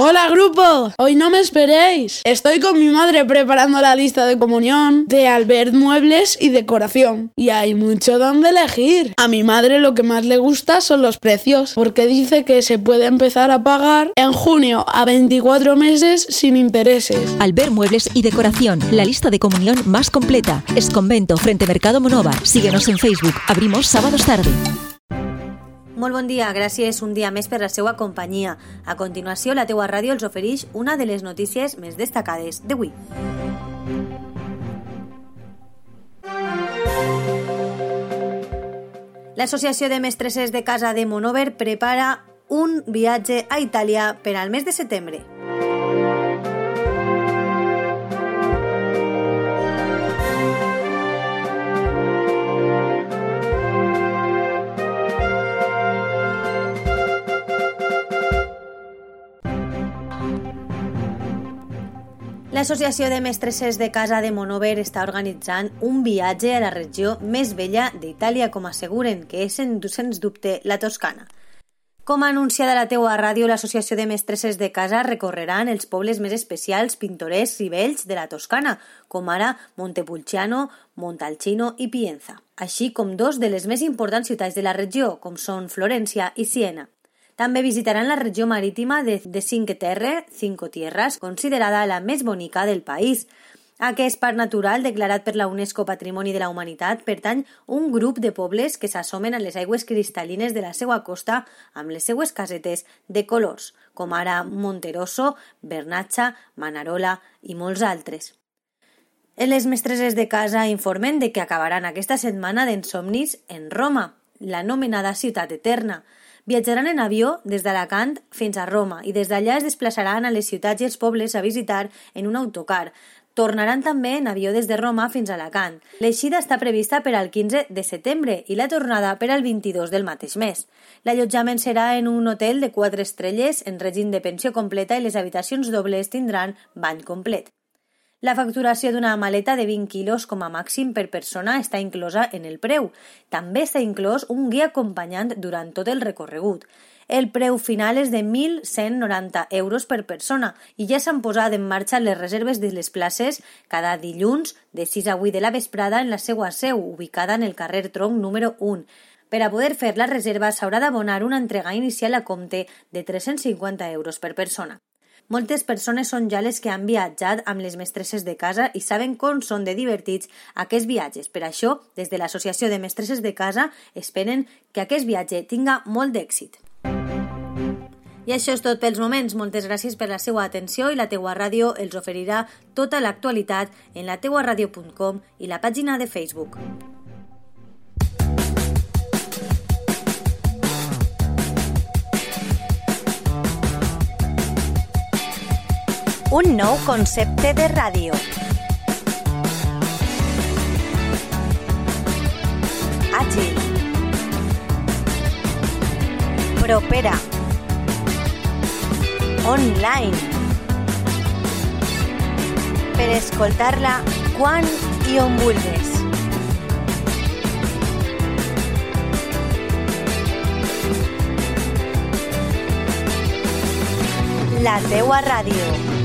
Hola grupo, hoy no me esperéis. Estoy con mi madre preparando la lista de comunión de Albert Muebles y Decoración. Y hay mucho donde elegir. A mi madre lo que más le gusta son los precios, porque dice que se puede empezar a pagar en junio a 24 meses sin intereses. Albert Muebles y Decoración, la lista de comunión más completa. Es convento frente Mercado Monova. Síguenos en Facebook. Abrimos sábados tarde. Molt bon dia, gràcies un dia més per la seva companyia. A continuació, la teua ràdio els ofereix una de les notícies més destacades d'avui. L'Associació de Mestresses de Casa de Monover prepara un viatge a Itàlia per al mes de setembre. L'Associació de Mestresses de Casa de Monover està organitzant un viatge a la regió més vella d'Itàlia, com asseguren, que és, sens dubte, la Toscana. Com ha anunciat a la teua ràdio, l'Associació de Mestresses de Casa recorreran els pobles més especials, pintorescs i vells de la Toscana, com ara Montepulciano, Montalcino i Pienza, així com dos de les més importants ciutats de la regió, com són Florència i Siena. També visitaran la regió marítima de, de Cinque Terre, Cinco Tierras, considerada la més bonica del país. Aquest parc natural, declarat per la UNESCO Patrimoni de la Humanitat, pertany un grup de pobles que s'assomen a les aigües cristal·lines de la seva costa amb les seues casetes de colors, com ara Monterosso, Bernatxa, Manarola i molts altres. Les mestreses de casa informen de que acabaran aquesta setmana d'ensomnis en Roma, l'anomenada ciutat eterna, Viatjaran en avió des d'Alacant fins a Roma i des d'allà es desplaçaran a les ciutats i els pobles a visitar en un autocar. Tornaran també en avió des de Roma fins a Alacant. L'eixida està prevista per al 15 de setembre i la tornada per al 22 del mateix mes. L'allotjament serà en un hotel de 4 estrelles en règim de pensió completa i les habitacions dobles tindran bany complet. La facturació d'una maleta de 20 quilos com a màxim per persona està inclosa en el preu. També està inclòs un guia acompanyant durant tot el recorregut. El preu final és de 1.190 euros per persona i ja s'han posat en marxa les reserves de les places cada dilluns de 6 a 8 de la vesprada en la seva seu, ubicada en el carrer Tronc número 1. Per a poder fer la reserva s'haurà d'abonar una entrega inicial a compte de 350 euros per persona. Moltes persones són ja les que han viatjat amb les mestresses de casa i saben com són de divertits aquests viatges. Per això, des de l'Associació de Mestresses de Casa, esperen que aquest viatge tinga molt d'èxit. I això és tot pels moments. Moltes gràcies per la seva atenció i la teua ràdio els oferirà tota l'actualitat en la teuaradio.com i la pàgina de Facebook. Un nou concepte de ràdio. Àgil. Propera. Online. Per escoltar-la quan i. La teua ràdio.